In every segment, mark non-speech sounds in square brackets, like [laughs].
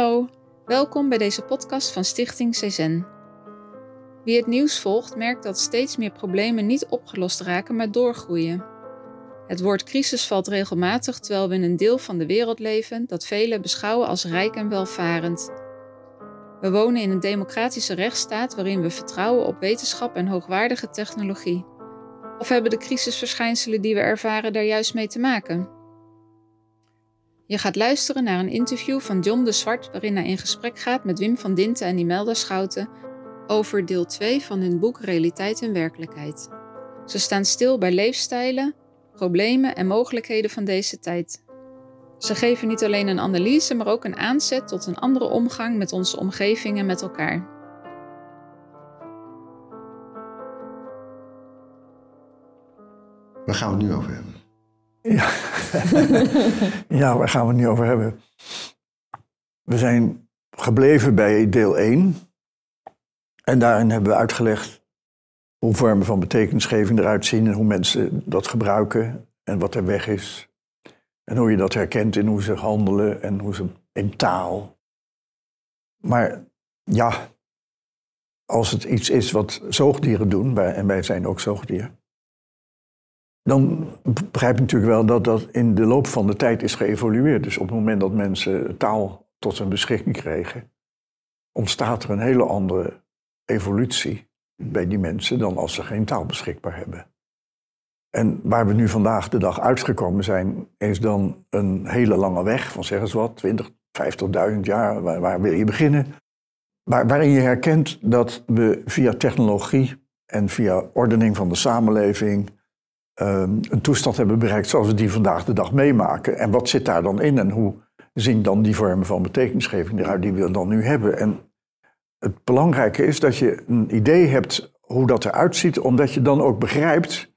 Hallo, welkom bij deze podcast van Stichting CZN. Wie het nieuws volgt, merkt dat steeds meer problemen niet opgelost raken, maar doorgroeien. Het woord crisis valt regelmatig terwijl we in een deel van de wereld leven dat velen beschouwen als rijk en welvarend. We wonen in een democratische rechtsstaat waarin we vertrouwen op wetenschap en hoogwaardige technologie. Of hebben de crisisverschijnselen die we ervaren daar juist mee te maken? Je gaat luisteren naar een interview van John de Zwart, waarin hij in gesprek gaat met Wim van Dinten en Imelda Schouten over deel 2 van hun boek Realiteit en Werkelijkheid. Ze staan stil bij leefstijlen, problemen en mogelijkheden van deze tijd. Ze geven niet alleen een analyse, maar ook een aanzet tot een andere omgang met onze omgeving en met elkaar. Waar gaan we het nu over hebben? Ja. [laughs] ja, waar gaan we het nu over hebben? We zijn gebleven bij deel 1. En daarin hebben we uitgelegd hoe vormen van betekenisgeving eruit zien en hoe mensen dat gebruiken en wat er weg is. En hoe je dat herkent in hoe ze handelen en hoe ze in taal. Maar ja, als het iets is wat zoogdieren doen, en wij zijn ook zoogdieren, dan begrijp je natuurlijk wel dat dat in de loop van de tijd is geëvolueerd. Dus op het moment dat mensen taal tot hun beschikking kregen, ontstaat er een hele andere evolutie bij die mensen dan als ze geen taal beschikbaar hebben. En waar we nu vandaag de dag uitgekomen zijn, is dan een hele lange weg van zeg eens wat, 20, 50.000 jaar, waar, wil je beginnen? Waar, waarin je herkent dat we via technologie en via ordening van de samenleving een toestand hebben bereikt zoals we die vandaag de dag meemaken. En wat zit daar dan in en hoe zien dan die vormen van betekenisgeving eruit die we dan nu hebben? En het belangrijke is dat je een idee hebt hoe dat eruit ziet, omdat je dan ook begrijpt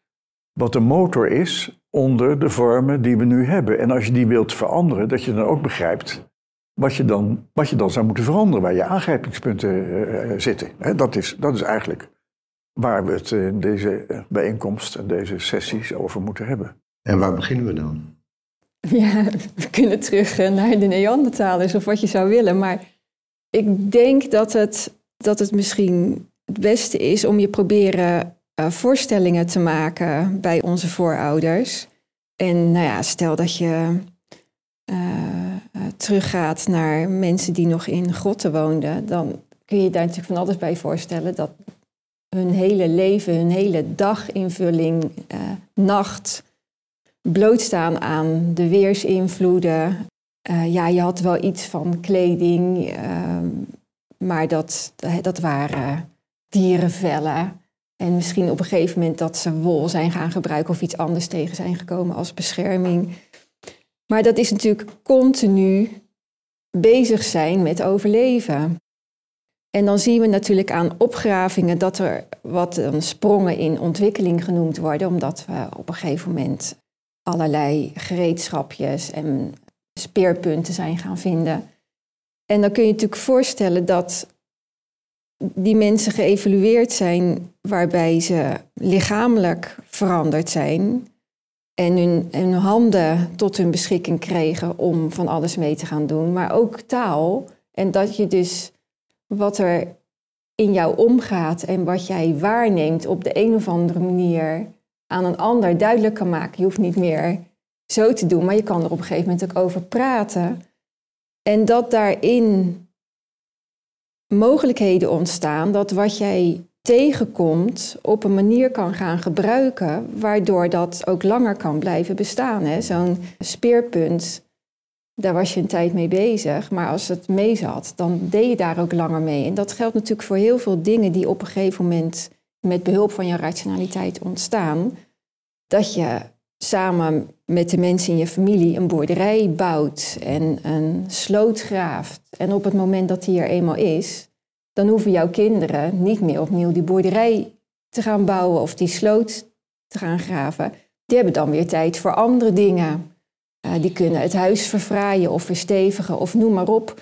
wat de motor is onder de vormen die we nu hebben. En als je die wilt veranderen, dat je dan ook begrijpt wat je dan, wat je dan zou moeten veranderen, waar je aangrijpingspunten uh, zitten. dat, is, dat is eigenlijk waar we het in deze bijeenkomst en deze sessies over moeten hebben. En waar beginnen we dan? [laughs] Ja, we kunnen terug eh, naar de Neandertalers of wat je zou willen. Maar ik denk dat het, dat het misschien het beste is om je proberen uh, voorstellingen te maken bij onze voorouders. En nou ja, stel dat je uh, teruggaat naar mensen die nog in grotten woonden, dan kun je daar natuurlijk van alles bij voorstellen dat hun hele leven, hun hele daginvulling, uh, nacht blootstaan aan de weersinvloeden. Uh, ja, je had wel iets van kleding, uh, maar dat, dat waren dierenvellen. En misschien op een gegeven moment dat ze wol zijn gaan gebruiken of iets anders tegen zijn gekomen als bescherming. Maar dat is natuurlijk continu bezig zijn met overleven. En dan zien we natuurlijk aan opgravingen dat er wat een sprongen in ontwikkeling genoemd worden, omdat we op een gegeven moment allerlei gereedschapjes en speerpunten zijn gaan vinden. En dan kun je natuurlijk voorstellen dat die mensen geëvalueerd zijn waarbij ze lichamelijk veranderd zijn en hun, hun handen tot hun beschikking kregen om van alles mee te gaan doen, maar ook taal. En dat je dus wat er in jou omgaat en wat jij waarneemt op de een of andere manier aan een ander duidelijk kan maken. Je hoeft niet meer zo te doen, maar je kan er op een gegeven moment ook over praten. En dat daarin mogelijkheden ontstaan dat wat jij tegenkomt op een manier kan gaan gebruiken, waardoor dat ook langer kan blijven bestaan. Zo'n speerpunt daar was je een tijd mee bezig. Maar als het mee zat, dan deed je daar ook langer mee. En dat geldt natuurlijk voor heel veel dingen die op een gegeven moment met behulp van je rationaliteit ontstaan. Dat je samen met de mensen in je familie een boerderij bouwt en een sloot graaft. En op het moment dat die er eenmaal is, dan hoeven jouw kinderen niet meer opnieuw die boerderij te gaan bouwen of die sloot te gaan graven. Die hebben dan weer tijd voor andere dingen. Uh, die kunnen het huis verfraaien of verstevigen of noem maar op.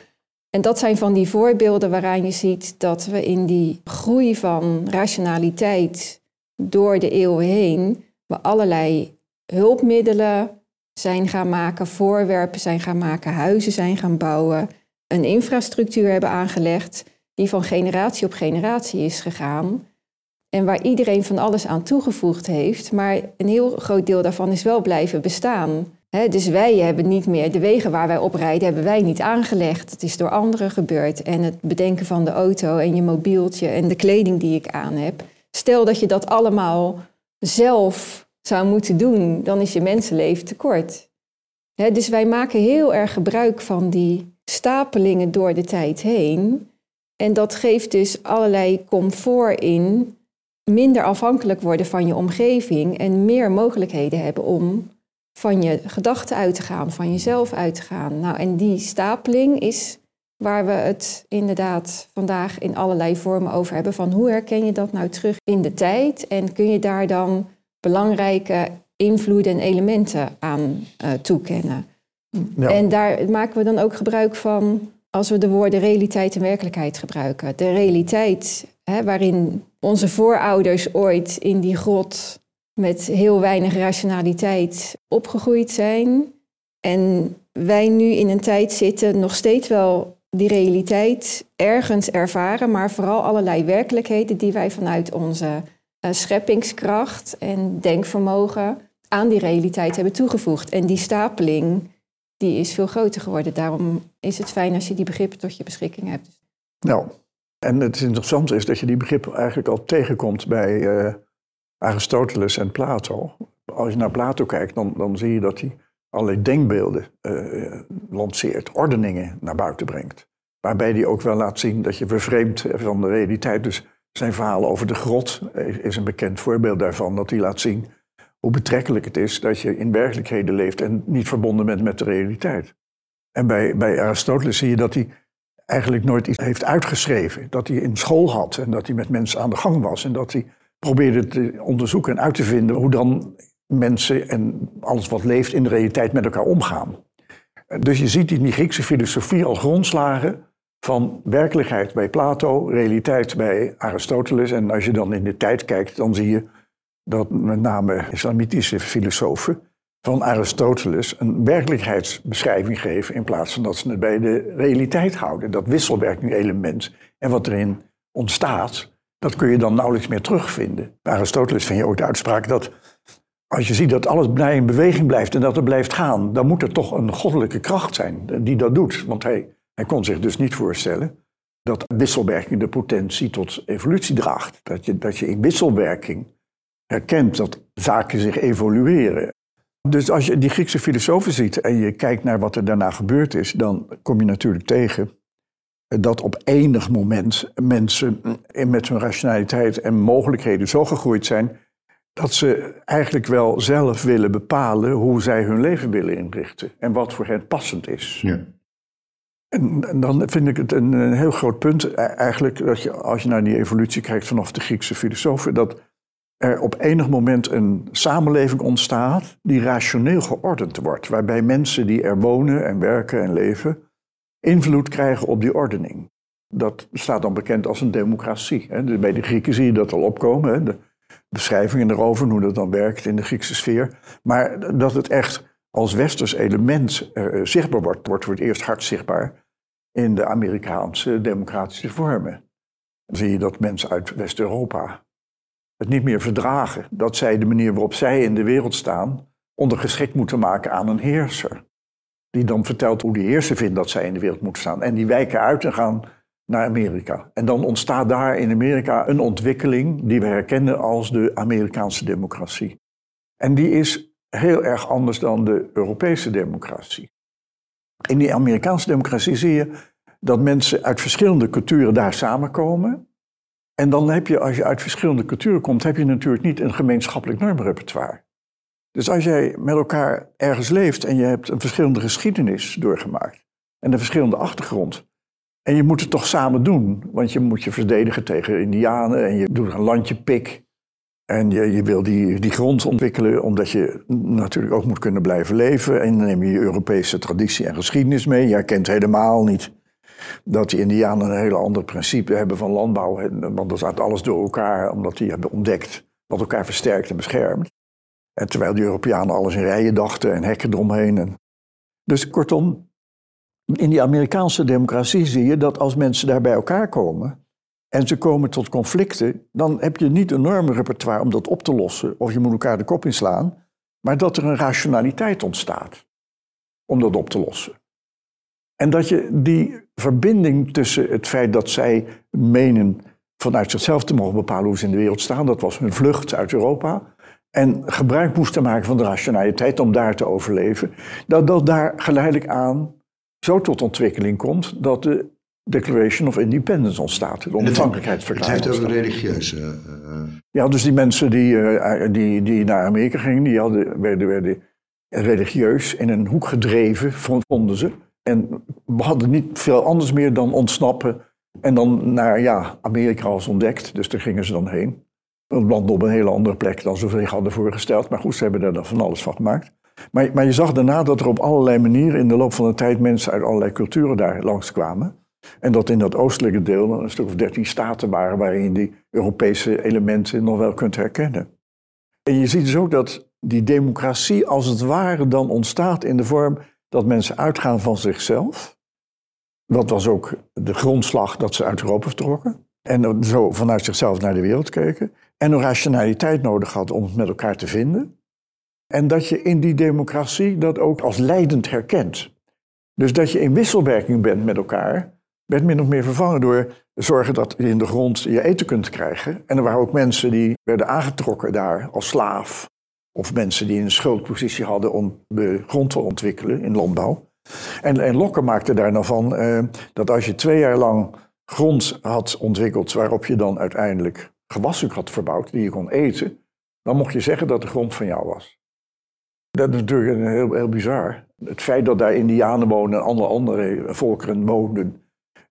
En dat zijn van die voorbeelden waaraan je ziet dat we in die groei van rationaliteit door de eeuwen heen, we allerlei hulpmiddelen zijn gaan maken, voorwerpen zijn gaan maken, huizen zijn gaan bouwen, een infrastructuur hebben aangelegd die van generatie op generatie is gegaan. En waar iedereen van alles aan toegevoegd heeft, maar een heel groot deel daarvan is wel blijven bestaan. Dus wij hebben niet meer de wegen waar wij op rijden, hebben wij niet aangelegd. Het is door anderen gebeurd. En het bedenken van de auto en je mobieltje en de kleding die ik aan heb. Stel dat je dat allemaal zelf zou moeten doen, dan is je mensenleven tekort. dus wij maken heel erg gebruik van die stapelingen door de tijd heen. En dat geeft dus allerlei comfort in minder afhankelijk worden van je omgeving en meer mogelijkheden hebben om van je gedachten uit te gaan, van jezelf uit te gaan. Nou, en die stapeling is waar we het inderdaad vandaag in allerlei vormen over hebben. Van hoe herken je dat nou terug in de tijd en kun je daar dan belangrijke invloeden en elementen aan uh, toekennen? Ja. En daar maken we dan ook gebruik van als we de woorden realiteit en werkelijkheid gebruiken. De realiteit hè, waarin onze voorouders ooit in die grot met heel weinig rationaliteit opgegroeid zijn. En wij nu in een tijd zitten, nog steeds wel die realiteit ergens ervaren, maar vooral allerlei werkelijkheden die wij vanuit onze uh, scheppingskracht en denkvermogen aan die realiteit hebben toegevoegd. En die stapeling die is veel groter geworden. Daarom is het fijn als je die begrippen tot je beschikking hebt. Nou, en het interessante is dat je die begrippen eigenlijk al tegenkomt bij uh, Aristoteles en Plato. Als je naar Plato kijkt, dan, dan zie je dat hij allerlei denkbeelden uh, lanceert, ordeningen naar buiten brengt. Waarbij hij ook wel laat zien dat je vervreemd van de realiteit. Dus zijn verhaal over de grot is een bekend voorbeeld daarvan. Dat hij laat zien hoe betrekkelijk het is dat je in werkelijkheden leeft en niet verbonden bent met de realiteit. En bij, bij Aristoteles zie je dat hij eigenlijk nooit iets heeft uitgeschreven. Dat hij in school had en dat hij met mensen aan de gang was. En dat hij probeerde te onderzoeken en uit te vinden hoe dan mensen en alles wat leeft in de realiteit met elkaar omgaan. Dus je ziet in die Griekse filosofie al grondslagen van werkelijkheid bij Plato, realiteit bij Aristoteles. En als je dan in de tijd kijkt, dan zie je dat met name islamitische filosofen van Aristoteles een werkelijkheidsbeschrijving geven in plaats van dat ze het bij de realiteit houden. Dat wisselwerking element en wat erin ontstaat, dat kun je dan nauwelijks meer terugvinden. Bij Aristoteles vind je ook de uitspraak dat als je ziet dat alles in beweging blijft en dat het blijft gaan, dan moet er toch een goddelijke kracht zijn die dat doet. Want hij, hij kon zich dus niet voorstellen dat wisselwerking de potentie tot evolutie draagt. Dat je, dat je in wisselwerking herkent dat zaken zich evolueren. Dus als je die Griekse filosofen ziet en je kijkt naar wat er daarna gebeurd is, dan kom je natuurlijk tegen dat op enig moment mensen met hun rationaliteit en mogelijkheden zo gegroeid zijn dat ze eigenlijk wel zelf willen bepalen hoe zij hun leven willen inrichten en wat voor hen passend is. Ja. En, dan vind ik het een, een, heel groot punt e-, eigenlijk dat je als je naar die evolutie kijkt vanaf de Griekse filosofen, dat er op enig moment een samenleving ontstaat die rationeel geordend wordt, waarbij mensen die er wonen en werken en leven invloed krijgen op die ordening. Dat staat dan bekend als een democratie. Bij de Grieken zie je dat al opkomen, de beschrijvingen erover, hoe dat dan werkt in de Griekse sfeer. Maar dat het echt als westers element uh, zichtbaar wordt, wordt voor het eerst hard zichtbaar in de Amerikaanse democratische vormen. Dan zie je dat mensen uit West-Europa het niet meer verdragen dat zij de manier waarop zij in de wereld staan ondergeschikt moeten maken aan een heerser. Die dan vertelt hoe die heerser vindt dat zij in de wereld moeten staan. En die wijken uit en gaan naar Amerika. En dan ontstaat daar in Amerika een ontwikkeling die we herkennen als de Amerikaanse democratie. En die is heel erg anders dan de Europese democratie. In die Amerikaanse democratie zie je dat mensen uit verschillende culturen daar samenkomen. En dan heb je, als je uit verschillende culturen komt, heb je natuurlijk niet een gemeenschappelijk normrepertoire. Dus als jij met elkaar ergens leeft en je hebt een verschillende geschiedenis doorgemaakt en een verschillende achtergrond, en je moet het toch samen doen, want je moet je verdedigen tegen Indianen en je doet een landje pik. En je, je wil die, die grond ontwikkelen, omdat je natuurlijk ook moet kunnen blijven leven. En dan neem je je Europese traditie en geschiedenis mee. Je herkent helemaal niet dat die Indianen een hele ander principe hebben van landbouw. Want dan staat alles door elkaar, omdat die hebben ontdekt wat elkaar versterkt en beschermt. En terwijl die Europeanen alles in rijen dachten en hekken eromheen. En... Dus kortom, in die Amerikaanse democratie zie je dat als mensen daar bij elkaar komen en ze komen tot conflicten, dan heb je niet een enorm repertoire om dat op te lossen of je moet elkaar de kop inslaan, maar dat er een rationaliteit ontstaat om dat op te lossen. En dat je die verbinding tussen het feit dat zij menen vanuit zichzelf te mogen bepalen hoe ze in de wereld staan, dat was hun vlucht uit Europa, en gebruik moesten maken van de rationaliteit om daar te overleven, dat dat daar geleidelijk aan zo tot ontwikkeling komt dat de Declaration of Independence ontstaat, de onafhankelijkheidsverklaring. Het heeft over religieuze. Uh... Ja, dus die mensen die, uh, die, die naar Amerika gingen, die hadden, werden, werden religieus in een hoek gedreven, vonden ze. En we hadden niet veel anders meer dan ontsnappen en dan naar ja, Amerika als ontdekt. Dus daar gingen ze dan heen. Het land op een hele andere plek dan ze zich hadden voorgesteld. Maar goed, ze hebben er dan van alles van gemaakt. Maar, maar je zag daarna dat er op allerlei manieren in de loop van de tijd mensen uit allerlei culturen daar langskwamen. En dat in dat oostelijke deel een stuk of dertien staten waren waarin je die Europese elementen nog wel kunt herkennen. En je ziet dus ook dat die democratie als het ware dan ontstaat in de vorm dat mensen uitgaan van zichzelf. Dat was ook de grondslag dat ze uit Europa vertrokken. En zo vanuit zichzelf naar de wereld keken. En een rationaliteit nodig had om het met elkaar te vinden. En dat je in die democratie dat ook als leidend herkent. Dus dat je in wisselwerking bent met elkaar, werd min of meer vervangen door zorgen dat je in de grond je eten kunt krijgen. En er waren ook mensen die werden aangetrokken daar als slaaf. Of mensen die een schuldpositie hadden om de grond te ontwikkelen in landbouw. En, en Lokke maakte daar nou van eh, dat als je twee jaar lang grond had ontwikkeld waarop je dan uiteindelijk gewassen had verbouwd die je kon eten, dan mocht je zeggen dat de grond van jou was. Dat is natuurlijk heel, heel bizar. Het feit dat daar Indianen wonen en andere, andere volkeren woonden,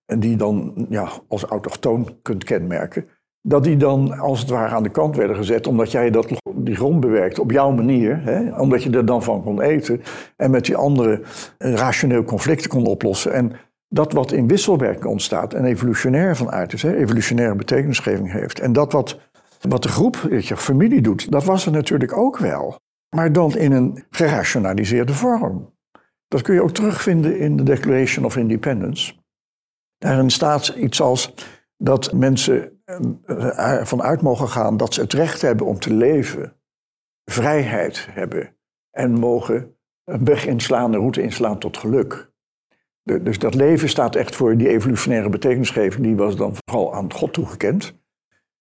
en die dan ja, als autochtoon kunt kenmerken, dat die dan als het ware aan de kant werden gezet, omdat jij dat, die grond bewerkt op jouw manier, hè, omdat je er dan van kon eten en met die andere rationeel conflicten kon oplossen. En dat wat in wisselwerking ontstaat en evolutionair van aard is, hè, evolutionaire betekenisgeving heeft. En dat wat, wat de groep, je, familie doet, dat was er natuurlijk ook wel. Maar dan in een gerationaliseerde vorm. Dat kun je ook terugvinden in de Declaration of Independence. Daarin staat iets als dat mensen eh, ervan uit mogen gaan dat ze het recht hebben om te leven, vrijheid hebben en mogen een weg inslaan, een route inslaan tot geluk. Dus dat leven staat echt voor die evolutionaire betekenisgeving, die was dan vooral aan God toegekend.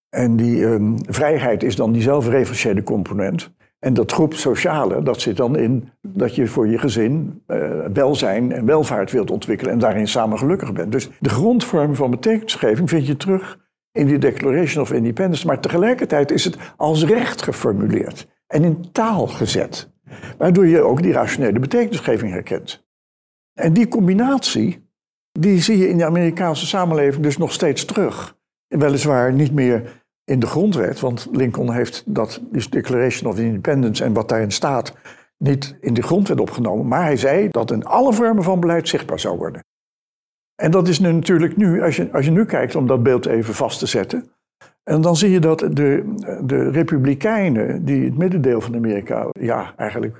En die um, vrijheid is dan die zelfreferentiële component. En dat groep sociale, dat zit dan in dat je voor je gezin uh, welzijn en welvaart wilt ontwikkelen en daarin samen gelukkig bent. Dus de grondvorm van betekenisgeving vind je terug in die Declaration of Independence, maar tegelijkertijd is het als recht geformuleerd en in taal gezet, waardoor je ook die rationele betekenisgeving herkent. En die combinatie, die zie je in de Amerikaanse samenleving dus nog steeds terug. Weliswaar niet meer in de grondwet, want Lincoln heeft dat die Declaration of Independence en wat daarin staat niet in de grondwet opgenomen, maar hij zei dat in alle vormen van beleid zichtbaar zou worden. En dat is natuurlijk nu, als je, als je nu kijkt om dat beeld even vast te zetten, en dan zie je dat de, de republikeinen die het middendeel van Amerika ja, eigenlijk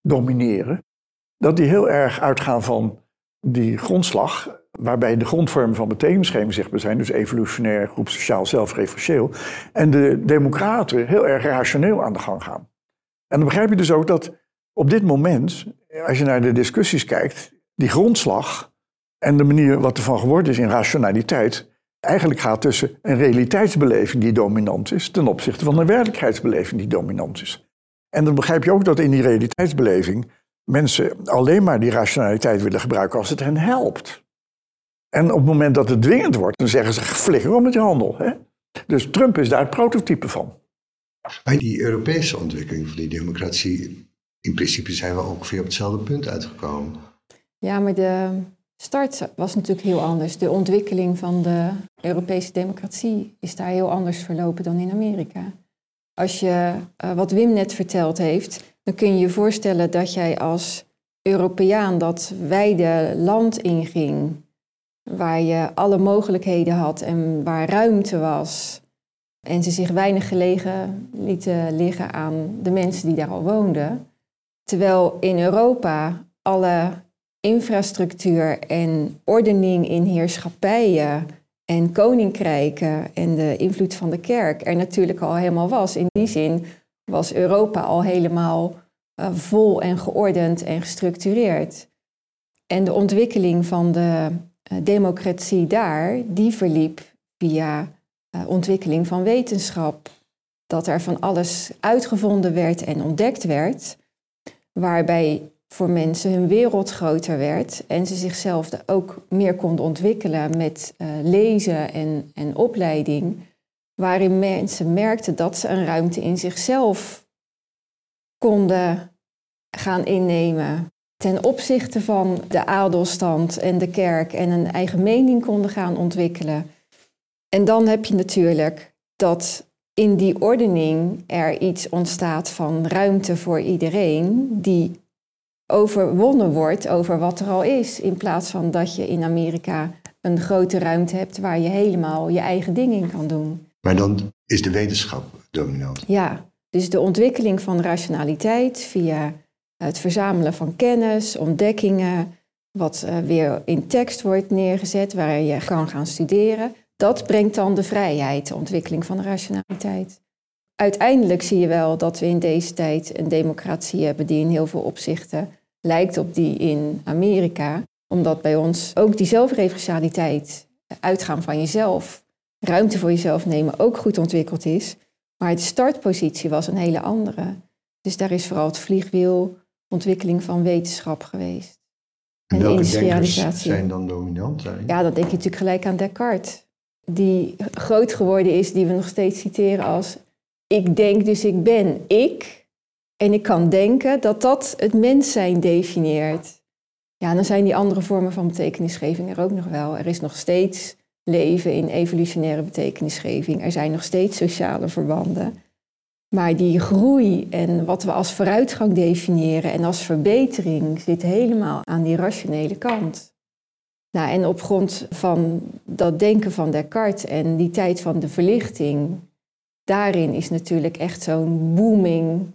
domineren, dat die heel erg uitgaan van die grondslag, waarbij de grondvormen van betekenisgeving zichtbaar zijn, dus evolutionair, groep sociaal, zelfreferentieel, en de democraten heel erg rationeel aan de gang gaan. En dan begrijp je dus ook dat op dit moment, als je naar de discussies kijkt, die grondslag en de manier wat ervan geworden is in rationaliteit, eigenlijk gaat tussen een realiteitsbeleving die dominant is ten opzichte van een werkelijkheidsbeleving die dominant is. En dan begrijp je ook dat in die realiteitsbeleving mensen alleen maar die rationaliteit willen gebruiken als het hen helpt. En op het moment dat het dwingend wordt, dan zeggen ze flikker om met je handel. Hè? Dus Trump is daar het prototype van. Bij die Europese ontwikkeling van die democratie, in principe zijn we ongeveer op hetzelfde punt uitgekomen. Ja, maar de start was natuurlijk heel anders. De ontwikkeling van de Europese democratie is daar heel anders verlopen dan in Amerika. Als je, uh, wat Wim net verteld heeft, dan kun je je voorstellen dat jij als Europeaan dat wijde land inging, waar je alle mogelijkheden had en waar ruimte was, en ze zich weinig gelegen lieten liggen aan de mensen die daar al woonden. Terwijl in Europa alle infrastructuur en ordening in heerschappijen en koninkrijken en de invloed van de kerk er natuurlijk al helemaal was. In die zin was Europa al helemaal uh, vol en geordend en gestructureerd. En de ontwikkeling van de uh, democratie daar, die verliep via uh, ontwikkeling van wetenschap. Dat er van alles uitgevonden werd en ontdekt werd, waarbij voor mensen hun wereld groter werd en ze zichzelf ook meer konden ontwikkelen met lezen en, en opleiding, waarin mensen merkten dat ze een ruimte in zichzelf konden gaan innemen ten opzichte van de adelstand en de kerk en een eigen mening konden gaan ontwikkelen. En dan heb je natuurlijk dat in die ordening er iets ontstaat van ruimte voor iedereen die overwonnen wordt over wat er al is. In plaats van dat je in Amerika een grote ruimte hebt waar je helemaal je eigen ding in kan doen. Maar dan is de wetenschap dominant. Ja, dus de ontwikkeling van rationaliteit via het verzamelen van kennis, ontdekkingen, wat uh, weer in tekst wordt neergezet, waar je kan gaan studeren. Dat brengt dan de vrijheid, de ontwikkeling van de rationaliteit. Uiteindelijk zie je wel dat we in deze tijd een democratie hebben die in heel veel opzichten lijkt op die in Amerika, omdat bij ons ook die zelfreferentialiteit, uitgaan van jezelf, ruimte voor jezelf nemen, ook goed ontwikkeld is. Maar de startpositie was een hele andere. Dus daar is vooral het vliegwiel, ontwikkeling van wetenschap geweest. En, welke industrialisatie. zijn dan dominant daarin? Ja, dan denk je natuurlijk gelijk aan Descartes. Die groot geworden is, die we nog steeds citeren als ik denk dus ik ben ik. En ik kan denken dat dat het mens zijn definieert. Ja, dan zijn die andere vormen van betekenisgeving er ook nog wel. Er is nog steeds leven in evolutionaire betekenisgeving. Er zijn nog steeds sociale verbanden. Maar die groei en wat we als vooruitgang definiëren en als verbetering zit helemaal aan die rationele kant. Nou, en op grond van dat denken van Descartes en die tijd van de verlichting, daarin is natuurlijk echt zo'n booming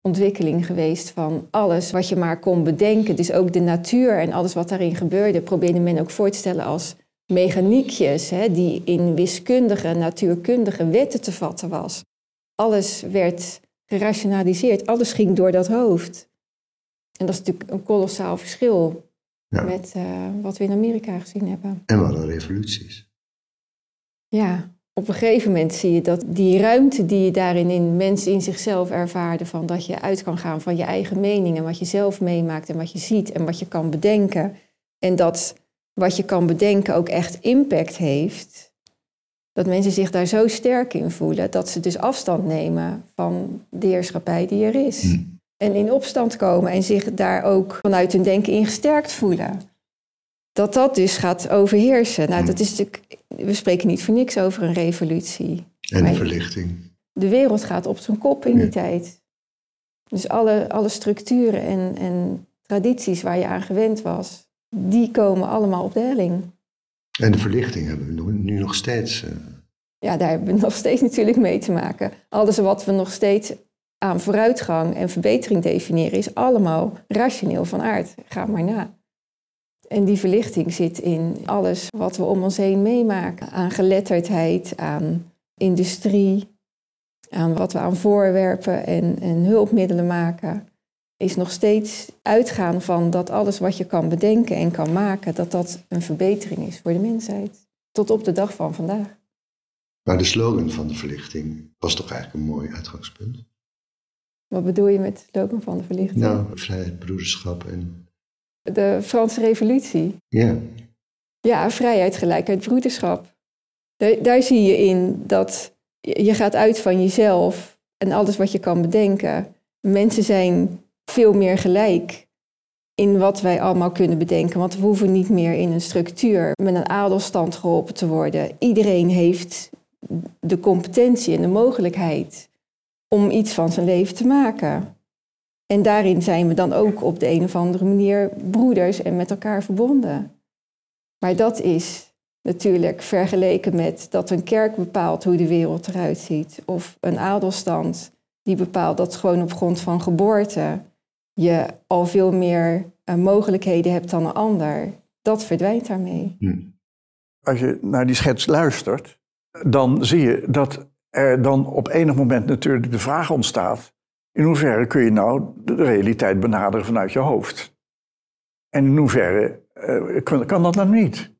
ontwikkeling geweest van alles wat je maar kon bedenken. Dus ook de natuur en alles wat daarin gebeurde, probeerde men ook voor te stellen als mechaniekjes, hè, die in wiskundige, natuurkundige wetten te vatten was. Alles werd gerationaliseerd, alles ging door dat hoofd. En dat is natuurlijk een kolossaal verschil met uh, wat we in Amerika gezien hebben. En wat een revoluties. Ja, op een gegeven moment zie je dat die ruimte die je daarin in mensen in zichzelf ervaarde, van dat je uit kan gaan van je eigen meningen, wat je zelf meemaakt en wat je ziet en wat je kan bedenken. En dat wat je kan bedenken ook echt impact heeft. Dat mensen zich daar zo sterk in voelen dat ze dus afstand nemen van de heerschappij die er is. Hm. En in opstand komen en zich daar ook vanuit hun denken in gesterkt voelen dat dat dus gaat overheersen. Nou, dat is natuurlijk, we spreken niet voor niks over een revolutie. En verlichting. De wereld gaat op zijn kop in die tijd. Dus alle, alle structuren en, en tradities waar je aan gewend was, die komen allemaal op de helling. En de verlichting hebben we nu nog steeds. Uh... Ja, daar hebben we [laughs] nog steeds natuurlijk mee te maken. Alles wat we nog steeds aan vooruitgang en verbetering definiëren, is allemaal rationeel van aard. Ga maar na. En die verlichting zit in alles wat we om ons heen meemaken. Aan geletterdheid, aan industrie, aan wat we aan voorwerpen en, en hulpmiddelen maken. Is nog steeds uitgaan van dat alles wat je kan bedenken en kan maken, dat dat een verbetering is voor de mensheid. Tot op de dag van vandaag. Maar de slogan van de verlichting was toch eigenlijk een mooi uitgangspunt? Wat bedoel je met de slogan van de verlichting? Nou, vrijheid, broederschap en de Franse Revolutie. Ja. Ja, vrijheid, gelijkheid, broederschap. Daar, daar zie je in dat je gaat uit van jezelf en alles wat je kan bedenken. Mensen zijn veel meer gelijk in wat wij allemaal kunnen bedenken. Want we hoeven niet meer in een structuur met een adelstand geholpen te worden. Iedereen heeft de competentie en de mogelijkheid om iets van zijn leven te maken. En daarin zijn we dan ook op de een of andere manier broeders en met elkaar verbonden. Maar dat is natuurlijk vergeleken met dat een kerk bepaalt hoe de wereld eruit ziet. Of een adelstand die bepaalt dat gewoon op grond van geboorte je al veel meer eh, mogelijkheden hebt dan een ander, dat verdwijnt daarmee. Hm. Als je naar die schets luistert, dan zie je dat er dan op enig moment natuurlijk de vraag ontstaat: in hoeverre kun je nou de realiteit benaderen vanuit je hoofd? En in hoeverre eh, kan, kan dat nou niet?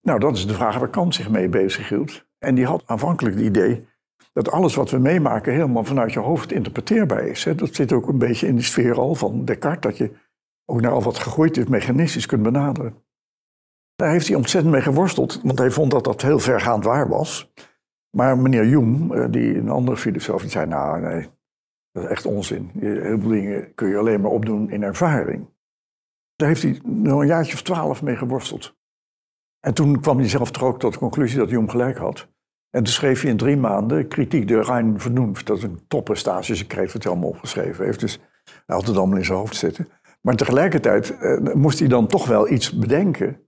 Nou, dat is de vraag waar Kant zich mee bezighield. En die had aanvankelijk het idee dat alles wat we meemaken helemaal vanuit je hoofd interpreteerbaar is. Dat zit ook een beetje in de sfeer al van Descartes, dat je ook naar al wat gegroeid is mechanistisch kunt benaderen. Daar heeft hij ontzettend mee geworsteld, want hij vond dat dat heel vergaand waar was. Maar meneer Hume, eh, die een andere filosoof, die zei, nou nee, dat is echt onzin. Heel veel dingen kun je alleen maar opdoen in ervaring. Daar heeft hij nog een jaartje of twaalf mee geworsteld. En toen kwam hij zelf toch ook tot de conclusie dat Hume gelijk had. En toen schreef hij in drie maanden Kritiek de Rein Vernunft. Dat is een topprestatie, ze kreeg het allemaal opgeschreven heeft. Dus hij had het allemaal in zijn hoofd zitten. Maar tegelijkertijd eh, moest hij dan toch wel iets bedenken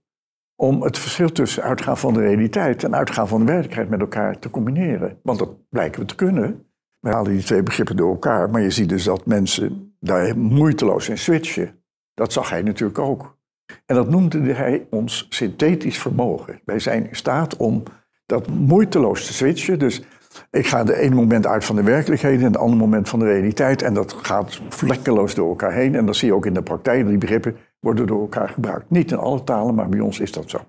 om het verschil tussen uitgaan van de realiteit en uitgaan van de werkelijkheid met elkaar te combineren. Want dat blijken we te kunnen. We halen die twee begrippen door elkaar, maar je ziet dus dat mensen daar moeiteloos in switchen. Dat zag hij natuurlijk ook. En dat noemde hij ons synthetisch vermogen. Wij zijn in staat om dat moeiteloos te switchen. Dus ik ga de ene moment uit van de werkelijkheid en het andere moment van de realiteit. En dat gaat vlekkeloos door elkaar heen. En dat zie je ook in de praktijk. Die begrippen worden door elkaar gebruikt. Niet in alle talen, maar bij ons is dat zo.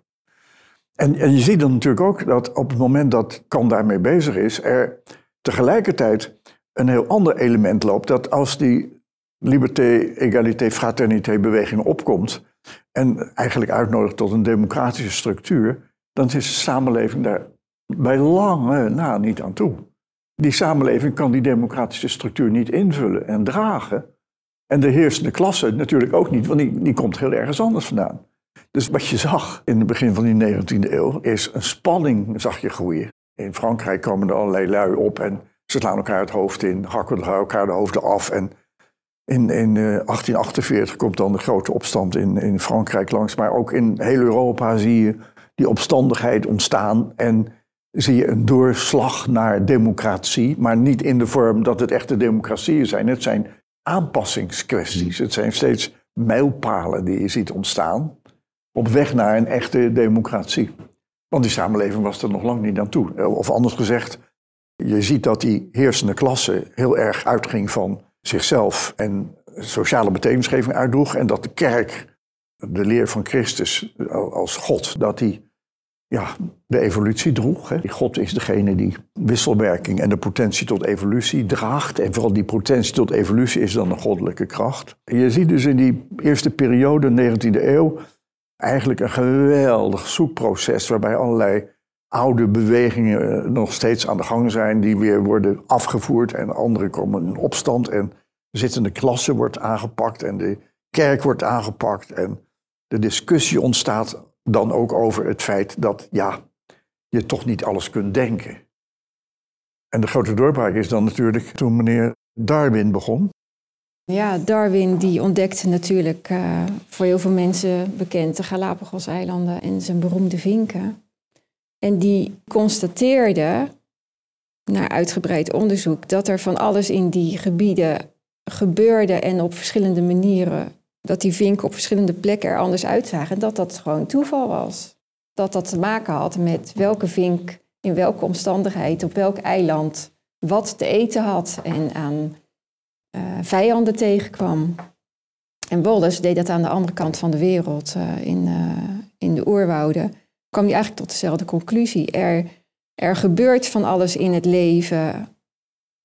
En, en je ziet dan natuurlijk ook dat op het moment dat Kant daarmee bezig is, er tegelijkertijd een heel ander element loopt. Dat als die liberté, egalité, fraternité beweging opkomt en eigenlijk uitnodigt tot een democratische structuur, dan is de samenleving daar bij lange na niet aan toe. Die samenleving kan die democratische structuur niet invullen en dragen. En de heersende klasse natuurlijk ook niet, want die, die komt heel ergens anders vandaan. Dus wat je zag in het begin van die 19e eeuw is een spanning, zag je groeien. In Frankrijk komen er allerlei lui op en ze slaan elkaar het hoofd in, hakken elkaar de hoofden af. En in, in 1848 eh, komt dan de grote opstand in, in Frankrijk langs. Maar ook in heel Europa zie je die opstandigheid ontstaan. En zie je een doorslag naar democratie. Maar niet in de vorm dat het echte democratieën zijn. Het zijn aanpassingskwesties. Het zijn steeds mijlpalen die je ziet ontstaan. Op weg naar een echte democratie. Want die samenleving was er nog lang niet aan toe. Of anders gezegd, je ziet dat die heersende klasse heel erg uitging van zichzelf en sociale betekenisgeving uitdroeg. En dat de kerk, de leer van Christus als God, dat die ja, de evolutie droeg. Hè. God is degene die wisselwerking en de potentie tot evolutie draagt. En vooral die potentie tot evolutie is dan een goddelijke kracht. Je ziet dus in die eerste periode, 19e eeuw, eigenlijk een geweldig zoekproces waarbij allerlei oude bewegingen eh, nog steeds aan de gang zijn, die weer worden afgevoerd en andere komen in opstand en de zittende klasse wordt aangepakt en de kerk wordt aangepakt en de discussie ontstaat dan ook over het feit dat ja, je toch niet alles kunt denken. En de grote doorbraak is dan natuurlijk toen meneer Darwin begon. Ja, Darwin die ontdekte natuurlijk uh, voor heel veel mensen bekend de Galapagos-eilanden en zijn beroemde vinken. En die constateerde, na uitgebreid onderzoek, dat er van alles in die gebieden gebeurde en op verschillende manieren, dat die vinken op verschillende plekken er anders uitzagen. En dat dat gewoon toeval was. Dat dat te maken had met welke vink in welke omstandigheid op welk eiland wat te eten had en aan uh, vijanden tegenkwam. En Wallace deed dat aan de andere kant van de wereld, uh, in, uh, in de oerwouden kwam hij eigenlijk tot dezelfde conclusie. Er, er gebeurt van alles in het leven,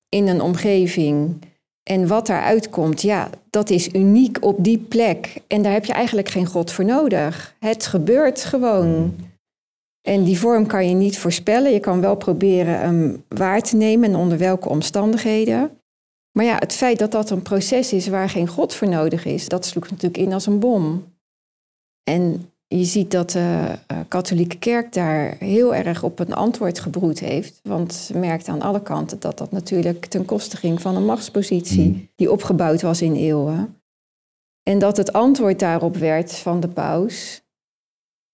in een omgeving. En wat daaruit komt, ja, dat is uniek op die plek. En daar heb je eigenlijk geen God voor nodig. Het gebeurt gewoon. En die vorm kan je niet voorspellen. Je kan wel proberen hem waar te nemen en onder welke omstandigheden. Maar ja, het feit dat dat een proces is waar geen God voor nodig is, dat sloeg natuurlijk in als een bom. En je ziet dat de uh, katholieke kerk daar heel erg op een antwoord gebroed heeft. Want ze merkt aan alle kanten dat dat natuurlijk ten koste ging van een machtspositie mm. die opgebouwd was in eeuwen. En dat het antwoord daarop werd van de paus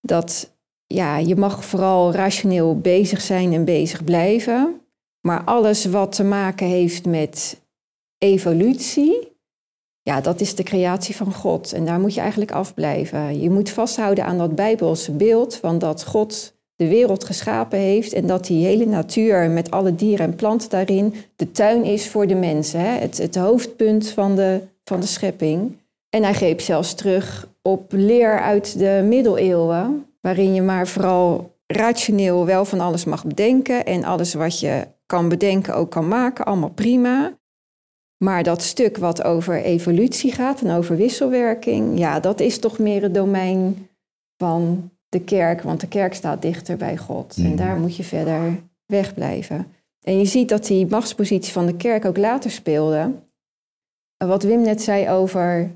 dat ja, je mag vooral rationeel bezig zijn en bezig blijven. Maar alles wat te maken heeft met evolutie, ja, dat is de creatie van God. En daar moet je eigenlijk afblijven. Je moet vasthouden aan dat bijbelse beeld van dat God de wereld geschapen heeft en dat die hele natuur met alle dieren en planten daarin de tuin is voor de mensen. Hè? Het, het hoofdpunt van de, van de schepping. En hij greep zelfs terug op leer uit de middeleeuwen, waarin je maar vooral rationeel wel van alles mag bedenken en alles wat je kan bedenken ook kan maken, allemaal prima. Maar dat stuk wat over evolutie gaat en over wisselwerking, ja, dat is toch meer het domein van de kerk, want de kerk staat dichter bij God. En mhm. daar moet je verder wegblijven. En je ziet dat die machtspositie van de kerk ook later speelde. Wat Wim net zei over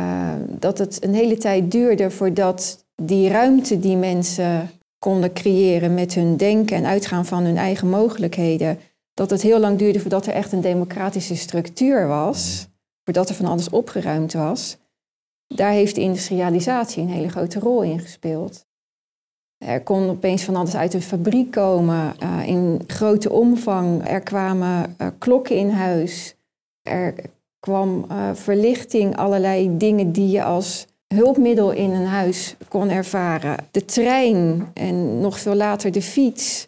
uh, dat het een hele tijd duurde voordat die ruimte die mensen konden creëren met hun denken en uitgaan van hun eigen mogelijkheden, dat het heel lang duurde voordat er echt een democratische structuur was, voordat er van alles opgeruimd was. Daar heeft de industrialisatie een hele grote rol in gespeeld. Er kon opeens van alles uit een fabriek komen, uh, in grote omvang. Er kwamen uh, klokken in huis. Er kwam uh, verlichting, allerlei dingen die je als hulpmiddel in een huis kon ervaren. De trein en nog veel later de fiets.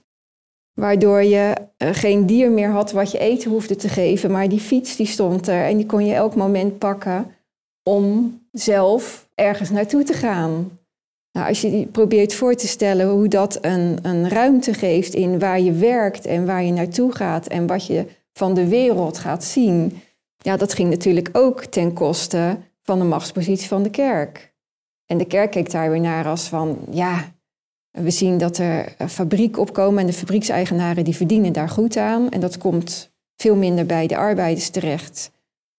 Waardoor je geen dier meer had wat je eten hoefde te geven, maar die fiets die stond er en die kon je elk moment pakken om zelf ergens naartoe te gaan. Nou, als je probeert voor te stellen hoe dat een, een ruimte geeft in waar je werkt en waar je naartoe gaat en wat je van de wereld gaat zien, ja, dat ging natuurlijk ook ten koste van de machtspositie van de kerk. En de kerk keek daar weer naar als van, ja, we zien dat er fabriek opkomen en de fabriekseigenaren die verdienen daar goed aan. En dat komt veel minder bij de arbeiders terecht.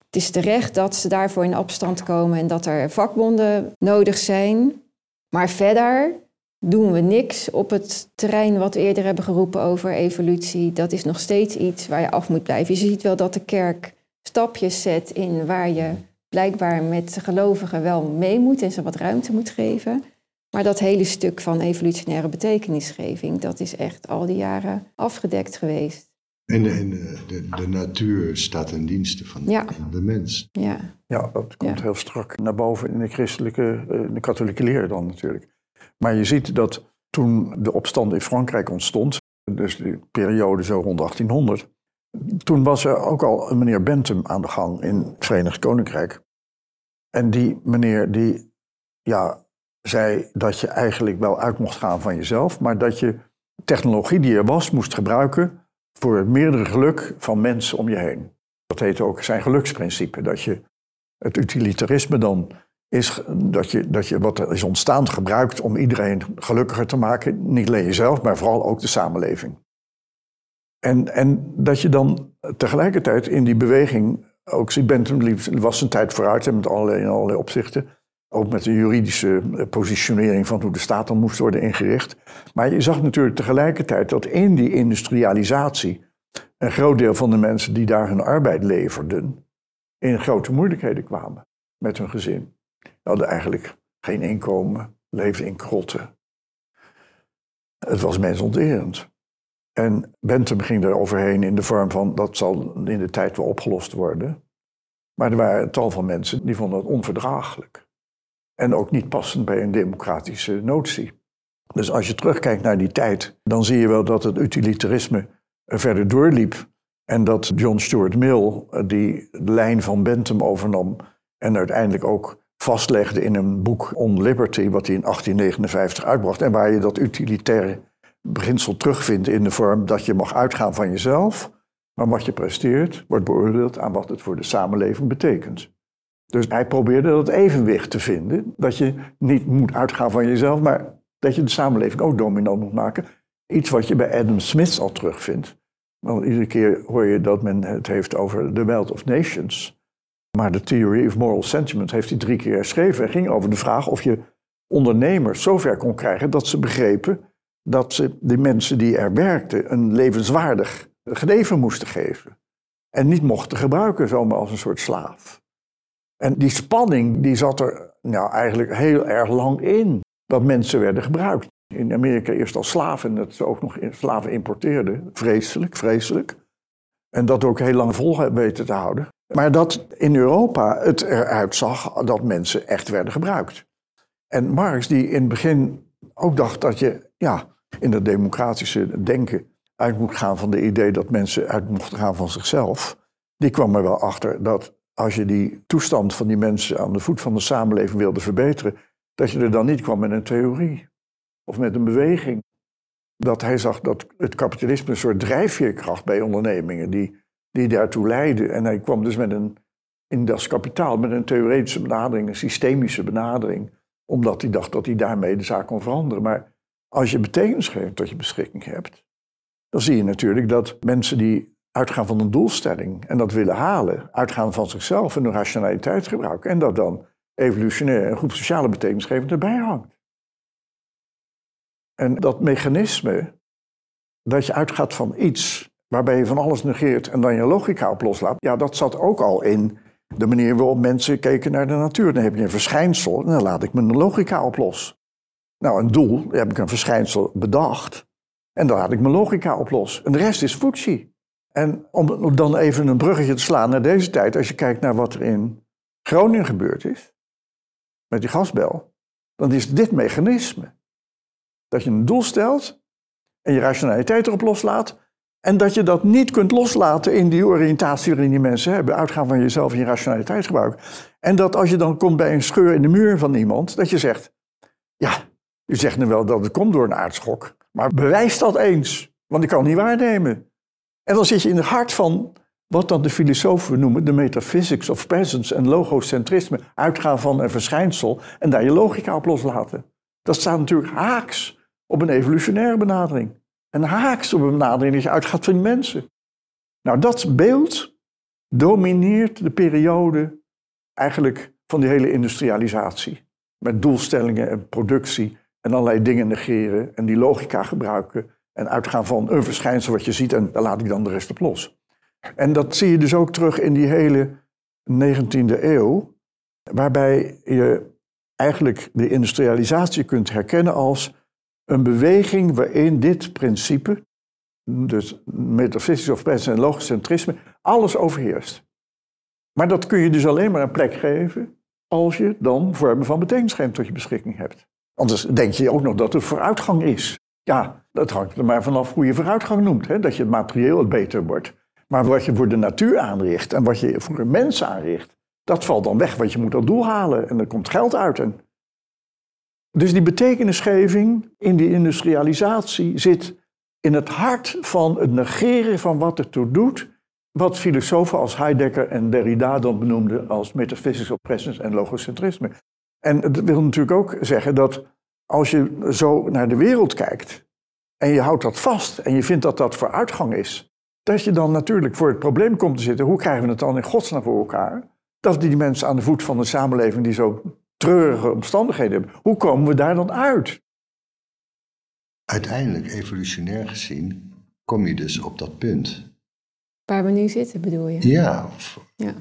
Het is terecht dat ze daarvoor in opstand komen en dat er vakbonden nodig zijn. Maar verder doen we niks op het terrein wat we eerder hebben geroepen over evolutie. Dat is nog steeds iets waar je af moet blijven. Je ziet wel dat de kerk stapjes zet in waar je blijkbaar met de gelovigen wel mee moet en ze wat ruimte moet geven. Maar dat hele stuk van evolutionaire betekenisgeving, dat is echt al die jaren afgedekt geweest. En, de, de, de, natuur staat ten dienste van de mens. Ja, ja dat komt heel strak naar boven in de christelijke, eh, de katholieke leer dan natuurlijk. Maar je ziet dat toen de opstand in Frankrijk ontstond, dus de periode zo rond 1800, toen was er ook al een meneer Bentham aan de gang in het Verenigd Koninkrijk. En die meneer die ja, zei dat je eigenlijk wel uit mocht gaan van jezelf, maar dat je technologie die er was moest gebruiken voor het meerdere geluk van mensen om je heen. Dat heet ook zijn geluksprincipe. Dat je het utilitarisme dan is dat je, dat je wat is ontstaan gebruikt om iedereen gelukkiger te maken. Niet alleen jezelf, maar vooral ook de samenleving. En, en dat je dan tegelijkertijd in die beweging ook Bentham was een tijd vooruit met allerlei, in allerlei opzichten. Ook met de juridische eh, positionering van hoe de staat dan moest worden ingericht. Maar je zag natuurlijk tegelijkertijd dat in die industrialisatie een groot deel van de mensen die daar hun arbeid leverden, in grote moeilijkheden kwamen met hun gezin. Ze hadden eigenlijk geen inkomen, leefden in krotten. Het was mensonterend. En Bentham ging er overheen in de vorm van dat zal in de tijd wel opgelost worden. Maar er waren tal van mensen die vonden het onverdraaglijk. En ook niet passend bij een democratische notie. Dus als je terugkijkt naar die tijd, dan zie je wel dat het utilitarisme verder doorliep. En dat John Stuart Mill eh, die lijn van Bentham overnam en uiteindelijk ook vastlegde in een boek On Liberty, wat hij in 1859 uitbracht. En waar je dat utilitaire beginsel terugvindt in de vorm dat je mag uitgaan van jezelf, maar wat je presteert wordt beoordeeld aan wat het voor de samenleving betekent. Dus hij probeerde dat evenwicht te vinden. Dat je niet moet uitgaan van jezelf, maar dat je de samenleving ook dominant moet maken. Iets wat je bij Adam Smith al terugvindt. Want iedere keer hoor je dat men het heeft over the wealth of nations. Maar de Theory of Moral Sentiment heeft hij drie keer geschreven. En ging over de vraag of je ondernemers zover kon krijgen dat ze begrepen dat ze de mensen die er werkten een levenswaardig leven moesten geven. En niet mochten gebruiken zomaar als een soort slaaf. En die spanning die zat er nou, eigenlijk heel erg lang in. Dat mensen werden gebruikt. In Amerika eerst als slaven, dat ze ook nog slaven importeerden. Vreselijk, vreselijk. En dat ook heel lang vol weten te houden. Maar dat in Europa het eruit zag dat mensen echt werden gebruikt. En Marx, die in het begin ook dacht dat je ja, in het democratische denken uit moet gaan van de idee dat mensen uit mochten gaan van zichzelf, die kwam er wel achter dat als je die toestand van die mensen aan de voet van de samenleving wilde verbeteren, dat je er dan niet kwam met een theorie of met een beweging. Dat hij zag dat het kapitalisme een soort drijfveerkracht bij ondernemingen die, die daartoe leidde. En hij kwam dus met een, in dat kapitaal, met een theoretische benadering, een systemische benadering, omdat hij dacht dat hij daarmee de zaak kon veranderen. Maar als je betekenis geeft tot je beschikking hebt, dan zie je natuurlijk dat mensen die uitgaan van een doelstelling en dat willen halen, uitgaan van zichzelf en hun rationaliteit gebruiken en dat dan evolutionair een groep sociale betekenisgevend erbij hangt. En dat mechanisme, dat je uitgaat van iets waarbij je van alles negeert en dan je logica op loslaat, ja, dat zat ook al in de manier waarop mensen keken naar de natuur. Dan heb je een verschijnsel en dan laat ik mijn logica op los. Nou, een doel, heb ik een verschijnsel bedacht en dan laat ik mijn logica op los. En de rest is functie. En om dan even een bruggetje te slaan naar deze tijd, als je kijkt naar wat er in Groningen gebeurd is, met die gasbel, dan is dit mechanisme. Dat je een doel stelt en je rationaliteit erop loslaat. En dat je dat niet kunt loslaten in die oriëntatie waarin die mensen hebben. Uitgaan van jezelf en je rationaliteit gebruiken. En dat als je dan komt bij een scheur in de muur van iemand, dat je zegt: Ja, u zegt nu wel dat het komt door een aardschok. Maar bewijs dat eens, want ik kan het niet waarnemen. En dan zit je in het hart van wat dan de filosofen noemen de metaphysics of presence en logocentrisme. Uitgaan van een verschijnsel en daar je logica op loslaten. Dat staat natuurlijk haaks op een evolutionaire benadering. En haaks op een benadering je uitgaat van die mensen. Nou, dat beeld domineert de periode eigenlijk van die hele industrialisatie. Met doelstellingen en productie en allerlei dingen negeren en die logica gebruiken en uitgaan van een verschijnsel wat je ziet en laat ik dan de rest op los. En dat zie je dus ook terug in die hele 19e eeuw, waarbij je eigenlijk de industrialisatie kunt herkennen als een beweging waarin dit principe, dus metafysisch of presence en logocentrisme, alles overheerst. Maar dat kun je dus alleen maar een plek geven als je dan vormen van betekenisgeving tot je beschikking hebt. Anders denk je ook nog dat er vooruitgang is. Ja, dat hangt er maar vanaf hoe je vooruitgang noemt. Hè? Dat je het materieel beter wordt. Maar wat je voor de natuur aanricht en wat je voor een mens aanricht, dat valt dan weg, want je moet dat doel halen en er komt geld uit. En... Dus die betekenisgeving in die industrialisatie zit in het hart van het negeren van wat het toe doet, wat filosofen als Heidegger en Derrida dan benoemden als metaphysics of presence en logocentrisme. En dat wil natuurlijk ook zeggen dat als je zo naar de wereld kijkt en je houdt dat vast en je vindt dat dat vooruitgang is, dat je dan natuurlijk voor het probleem komt te zitten. Hoe krijgen we het dan in godsnaam voor elkaar? Dat die mensen aan de voet van de samenleving die zo treurige omstandigheden hebben, hoe komen we daar dan uit? Uiteindelijk, evolutionair gezien, kom je dus op dat punt. Waar we nu zitten, bedoel je? Ja, Ja.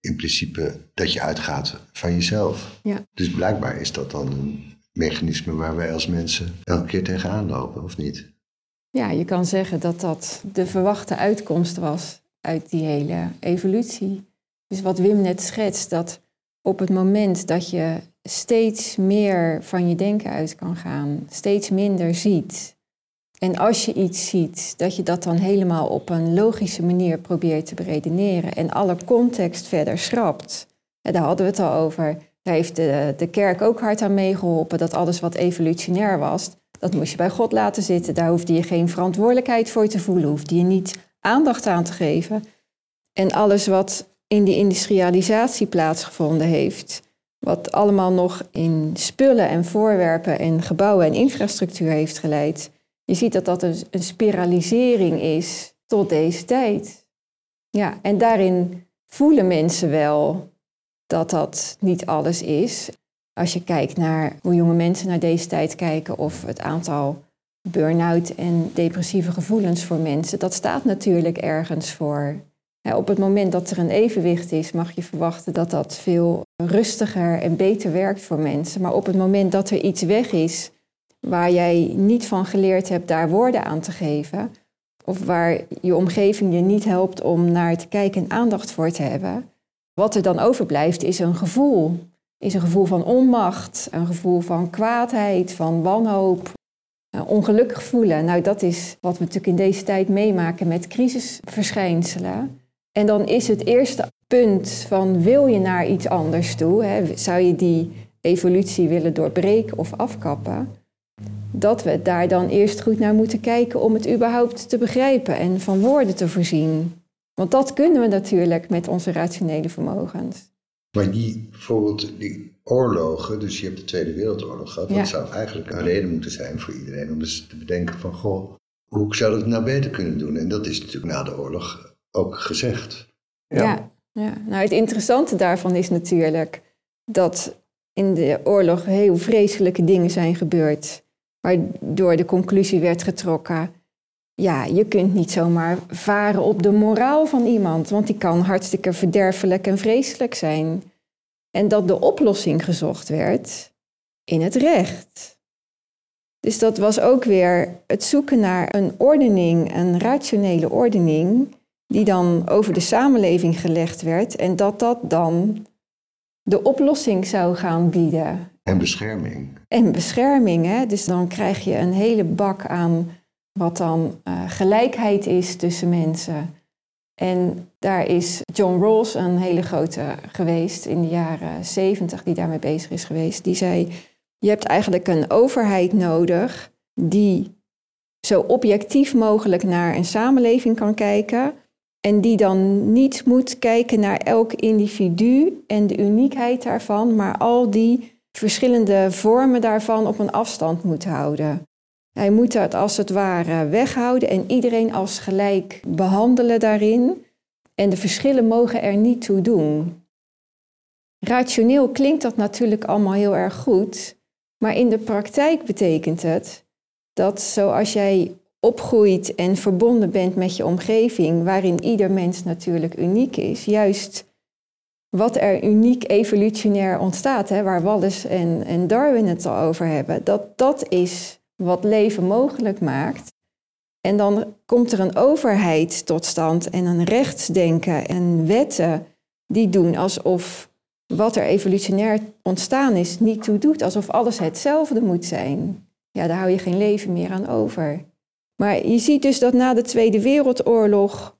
in principe dat je uitgaat van jezelf. Ja. Dus blijkbaar is dat dan een mechanisme waar wij als mensen elke keer tegenaan lopen, of niet? Ja, je kan zeggen dat dat de verwachte uitkomst was uit die hele evolutie. Dus wat Wim net schetst, dat op het moment dat je steeds meer van je denken uit kan gaan, steeds minder ziet. En als je iets ziet, dat je dat dan helemaal op een logische manier probeert te beredeneren en alle context verder schrapt. En daar hadden we het al over. Daar heeft de, de kerk ook hard aan meegeholpen dat alles wat evolutionair was, dat moest je bij God laten zitten. Daar hoefde je geen verantwoordelijkheid voor te voelen, hoefde je niet aandacht aan te geven. En alles wat in die industrialisatie plaatsgevonden heeft, wat allemaal nog in spullen en voorwerpen en gebouwen en infrastructuur heeft geleid, je ziet dat dat een, een spiralisering is tot deze tijd. Ja, en daarin voelen mensen wel dat dat niet alles is. Als je kijkt naar hoe jonge mensen naar deze tijd kijken of het aantal burn-out en depressieve gevoelens voor mensen, dat staat natuurlijk ergens voor. op het moment dat er een evenwicht is, mag je verwachten dat dat veel rustiger en beter werkt voor mensen. Maar op het moment dat er iets weg is waar jij niet van geleerd hebt daar woorden aan te geven, of waar je omgeving je niet helpt om naar te kijken en aandacht voor te hebben, Wat er dan overblijft is een gevoel. Is een gevoel van onmacht, een gevoel van kwaadheid, van wanhoop, ongelukkig voelen. Nou, dat is wat we natuurlijk in deze tijd meemaken met crisisverschijnselen. En dan is het eerste punt van wil je naar iets anders toe? Hè? Zou je die evolutie willen doorbreken of afkappen? Dat we daar dan eerst goed naar moeten kijken om het überhaupt te begrijpen en van woorden te voorzien. Want dat kunnen we natuurlijk met onze rationele vermogens. Maar die, bijvoorbeeld die oorlogen, dus je hebt de Tweede Wereldoorlog gehad, dat zou eigenlijk een reden moeten zijn voor iedereen om eens te bedenken van, goh, hoe zou dat nou beter kunnen doen? En dat is natuurlijk na de oorlog ook gezegd. Ja. ja, ja. nou het interessante daarvan is natuurlijk dat in de oorlog heel vreselijke dingen zijn gebeurd, waardoor de conclusie werd getrokken ja, je kunt niet zomaar varen op de moraal van iemand, want die kan hartstikke verderfelijk en vreselijk zijn. En dat de oplossing gezocht werd in het recht. Dus dat was ook weer het zoeken naar een ordening, een rationele ordening, die dan over de samenleving gelegd werd en dat dat dan de oplossing zou gaan bieden. En bescherming. En bescherming, hè? dus dan krijg je een hele bak aan wat dan uh, gelijkheid is tussen mensen. En daar is John Rawls een hele grote geweest in de jaren zeventig, die daarmee bezig is geweest. Die zei, je hebt eigenlijk een overheid nodig die zo objectief mogelijk naar een samenleving kan kijken. En die dan niet moet kijken naar elk individu en de uniekheid daarvan, maar al die verschillende vormen daarvan op een afstand moet houden. Hij moet dat als het ware weghouden en iedereen als gelijk behandelen daarin. En de verschillen mogen er niet toe doen. Rationeel klinkt dat natuurlijk allemaal heel erg goed, maar in de praktijk betekent het dat zoals jij opgroeit en verbonden bent met je omgeving, waarin ieder mens natuurlijk uniek is, juist wat er uniek evolutionair ontstaat, hè, waar Wallace en, en Darwin het al over hebben, dat dat is wat leven mogelijk maakt. En dan komt er een overheid tot stand en een rechtsdenken en wetten die doen alsof wat er evolutionair ontstaan is niet toe doet, alsof alles hetzelfde moet zijn. Ja, daar hou je geen leven meer aan over. Maar je ziet dus dat na de Tweede Wereldoorlog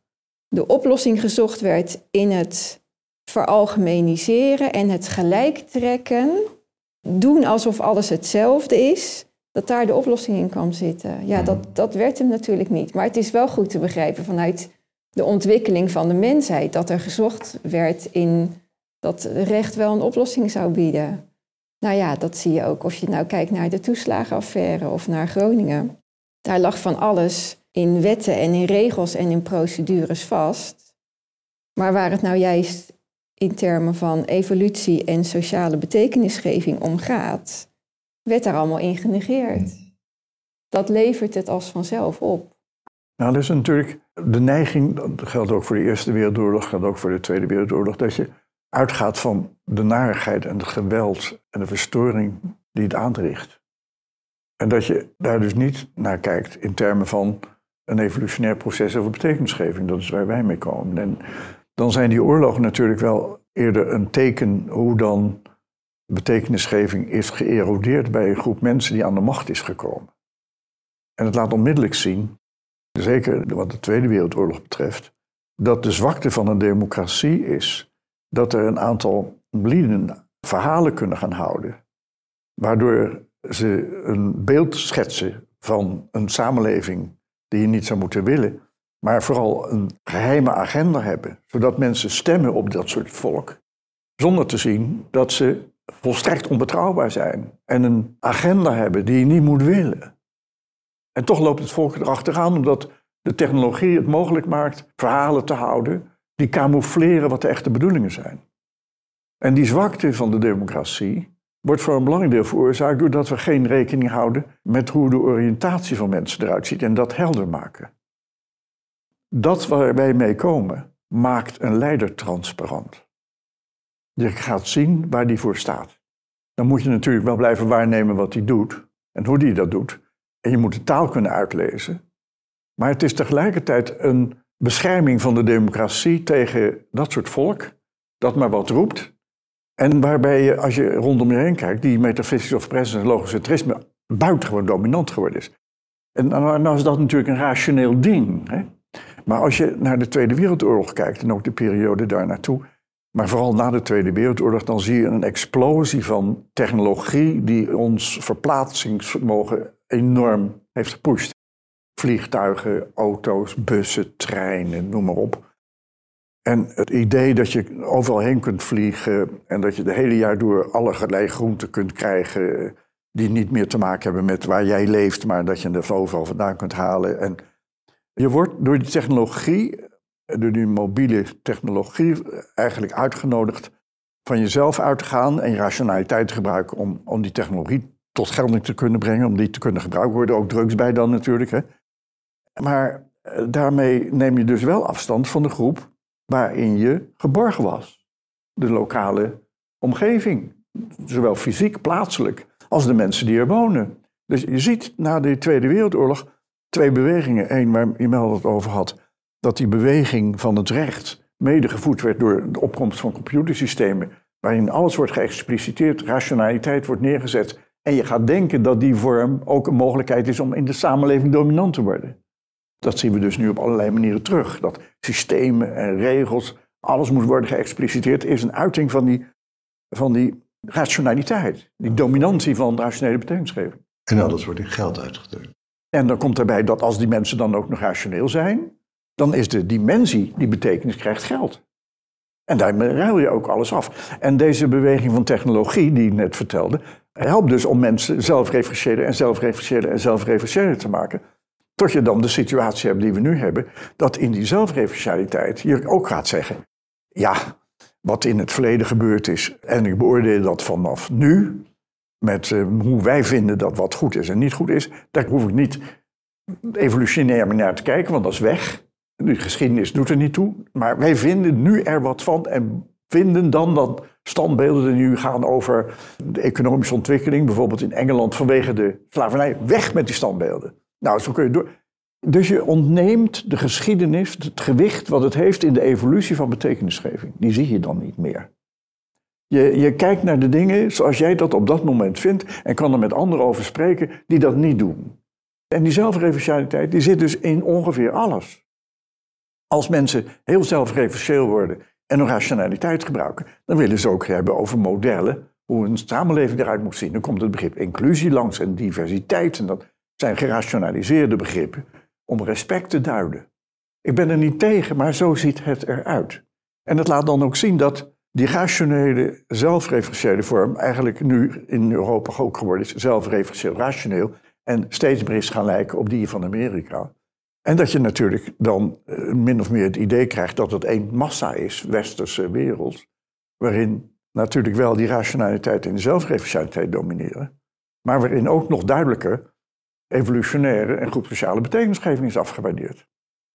de oplossing gezocht werd in het veralgemeniseren en het gelijk trekken, doen alsof alles hetzelfde is dat daar de oplossing in kwam zitten. Ja, dat, dat werd hem natuurlijk niet. Maar het is wel goed te begrijpen vanuit de ontwikkeling van de mensheid dat er gezocht werd in dat recht wel een oplossing zou bieden. Nou ja, dat zie je ook of je nou kijkt naar de toeslagenaffaire of naar Groningen. Daar lag van alles in wetten en in regels en in procedures vast. Maar waar het nou juist in termen van evolutie en sociale betekenisgeving om gaat, werd daar allemaal in genegeerd. Dat levert het als vanzelf op. Nou, dat is natuurlijk de neiging, dat geldt ook voor de Eerste Wereldoorlog, geldt ook voor de Tweede Wereldoorlog, dat je uitgaat van de narigheid en het geweld en de verstoring die het aanricht. En dat je daar dus niet naar kijkt in termen van een evolutionair proces over betekenisgeving. Dat is waar wij mee komen. En dan zijn die oorlogen natuurlijk wel eerder een teken hoe dan betekenisgeving is geërodeerd bij een groep mensen die aan de macht is gekomen. En het laat onmiddellijk zien, zeker wat de Tweede Wereldoorlog betreft, dat de zwakte van een democratie is dat er een aantal lieden verhalen kunnen gaan houden, waardoor ze een beeld schetsen van een samenleving die je niet zou moeten willen, maar vooral een geheime agenda hebben, zodat mensen stemmen op dat soort volk, zonder te zien dat ze volstrekt onbetrouwbaar zijn en een agenda hebben die je niet moet willen. En toch loopt het volk erachteraan omdat de technologie het mogelijk maakt verhalen te houden die camoufleren wat de echte bedoelingen zijn. En die zwakte van de democratie wordt voor een belangrijk deel veroorzaakt doordat we geen rekening houden met hoe de oriëntatie van mensen eruit ziet en dat helder maken. Dat waar wij mee komen maakt een leider transparant. Je gaat zien waar die voor staat. Dan moet je natuurlijk wel blijven waarnemen wat hij doet en hoe hij dat doet. En je moet de taal kunnen uitlezen. Maar het is tegelijkertijd een bescherming van de democratie tegen dat soort volk, dat maar wat roept. En waarbij je, als je rondom je heen kijkt, die metafysische of presence en logocentrisme buitengewoon dominant geworden is. En dan is dat natuurlijk een rationeel ding. Hè? Maar als je naar de Tweede Wereldoorlog kijkt en ook de periode daar naartoe, maar vooral na de Tweede Wereldoorlog, dan zie je een explosie van technologie die ons verplaatsingsvermogen enorm heeft gepusht. Vliegtuigen, auto's, bussen, treinen, noem maar op. En het idee dat je overal heen kunt vliegen en dat je de hele jaar door allerlei groenten kunt krijgen die niet meer te maken hebben met waar jij leeft, maar dat je het overal vandaan kunt halen. En je wordt door die technologie, door die mobiele technologie, eigenlijk uitgenodigd van jezelf uit te gaan en je rationaliteit te gebruiken om, om die technologie tot gelding te kunnen brengen, om die te kunnen gebruiken. Worden ook drugs bij dan natuurlijk. Hè. Maar eh, daarmee neem je dus wel afstand van de groep waarin je geborgen was. De lokale omgeving, zowel fysiek, plaatselijk, als de mensen die er wonen. Dus je ziet na de Tweede Wereldoorlog twee bewegingen. Eén waar Imel het over had, dat die beweging van het recht mede gevoed werd door de opkomst van computersystemen, waarin alles wordt geëxpliciteerd, rationaliteit wordt neergezet. En je gaat denken dat die vorm ook een mogelijkheid is om in de samenleving dominant te worden. Dat zien we dus nu op allerlei manieren terug. Dat systemen en regels, alles moet worden geëxpliciteerd, is een uiting van die, van die rationaliteit. Die dominantie van rationele betekenisgeving. En alles wordt in geld uitgedrukt. En dan komt erbij dat als die mensen dan ook nog rationeel zijn, dan is de dimensie die betekenis krijgt geld. En daarmee ruil je ook alles af. En deze beweging van technologie, die ik net vertelde, helpt dus om mensen zelfreferentiëler en zelfreferentiëler en zelfreferentiëler te maken. Tot je dan de situatie hebt die we nu hebben, dat in die zelfreferentialiteit je ook gaat zeggen, ja, wat in het verleden gebeurd is, en ik beoordeel dat vanaf nu, met uh, hoe wij vinden dat wat goed is en niet goed is, daar hoef ik niet evolutionair naar te kijken, want dat is weg. De geschiedenis doet er niet toe. Maar wij vinden nu er wat van en vinden dan dat standbeelden die nu gaan over de economische ontwikkeling, bijvoorbeeld in Engeland vanwege de slavernij, weg met die standbeelden. Nou, zo kun je door. Dus je ontneemt de geschiedenis, het gewicht wat het heeft in de evolutie van betekenisgeving. Die zie je dan niet meer. Je, je kijkt naar de dingen zoals jij dat op dat moment vindt en kan er met anderen over spreken die dat niet doen. En die zelfreferentialiteit die zit dus in ongeveer alles. Als mensen heel zelfreferentieel worden en hun rationaliteit gebruiken, dan willen ze ook hebben over modellen, hoe een samenleving eruit moet zien. Dan komt het begrip inclusie langs en diversiteit. En dat zijn gerationaliseerde begrippen om respect te duiden. Ik ben er niet tegen, maar zo ziet het eruit. En het laat dan ook zien dat die rationele, zelfreferentiële vorm eigenlijk nu in Europa ook geworden is, zelfreferentieel rationeel, en steeds meer is gaan lijken op die van Amerika. En dat je natuurlijk dan eh, min of meer het idee krijgt dat het één massa is, westerse wereld, waarin natuurlijk wel die rationaliteit en de zelfreferentialiteit domineren, maar waarin ook nog duidelijker evolutionaire en goed sociale betekenisgeving is afgewaardeerd.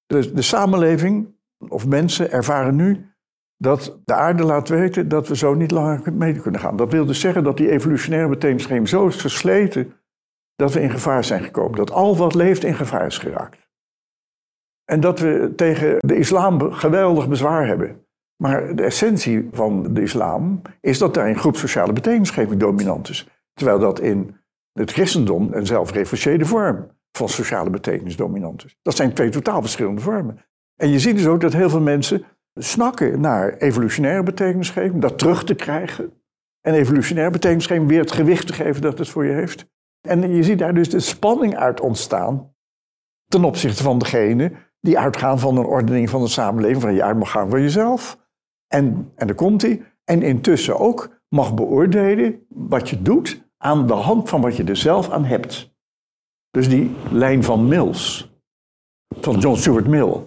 Dus de samenleving of mensen ervaren nu dat de aarde laat weten dat we zo niet langer mee kunnen gaan. Dat wil dus zeggen dat die evolutionaire betekenisgeving zo is versleten dat we in gevaar zijn gekomen. Dat al wat leeft in gevaar is geraakt. En dat we tegen de islam geweldig bezwaar hebben. Maar de essentie van de islam is dat daar een groep sociale betekenisgeving dominant is. Terwijl dat in het christendom een zelfreferentiële vorm van sociale betekenis dominant is. Dat zijn twee totaal verschillende vormen. En je ziet dus ook dat heel veel mensen snakken naar evolutionaire betekenisgeving, dat terug te krijgen. En evolutionaire betekenisgeving weer het gewicht te geven dat het voor je heeft. En je ziet daar dus de spanning uit ontstaan ten opzichte van degene die uitgaan van een ordening van de samenleving, van je uit mag gaan voor jezelf. En, en daar komt hij. En intussen ook mag beoordelen wat je doet aan de hand van wat je er zelf aan hebt. Dus die lijn van Mills, van John Stuart Mill.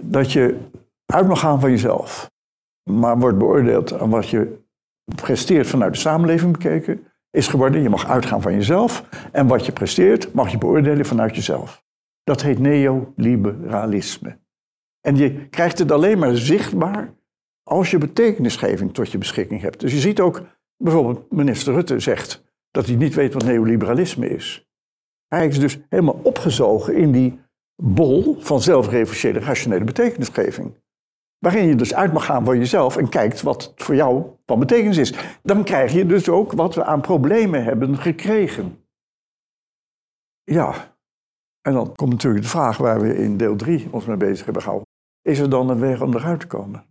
Dat je uit mag gaan van jezelf, maar wordt beoordeeld aan wat je presteert vanuit de samenleving bekeken, is geworden, je mag uitgaan van jezelf en wat je presteert mag je beoordelen vanuit jezelf. Dat heet neoliberalisme. En je krijgt het alleen maar zichtbaar als je betekenisgeving tot je beschikking hebt. Dus je ziet ook, bijvoorbeeld minister Rutte zegt dat hij niet weet wat neoliberalisme is. Hij is dus helemaal opgezogen in die bol van zelfreferentiële rationele betekenisgeving. Waarin je dus uit mag gaan voor jezelf en kijkt wat voor jou van betekenis is. Dan krijg je dus ook wat we aan problemen hebben gekregen. Ja, en dan komt natuurlijk de vraag waar we in deel 3 ons mee bezig hebben gehouden. Is er dan een weg om eruit te komen?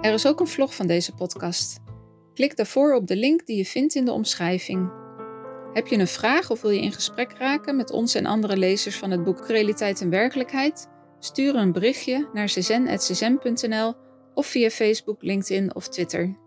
Er is ook een vlog van deze podcast. Klik daarvoor op de link die je vindt in de omschrijving. Heb je een vraag of wil je in gesprek raken met ons en andere lezers van het boek Realiteit en Werkelijkheid? Stuur een berichtje naar czen.czen.nl of via Facebook, LinkedIn of Twitter.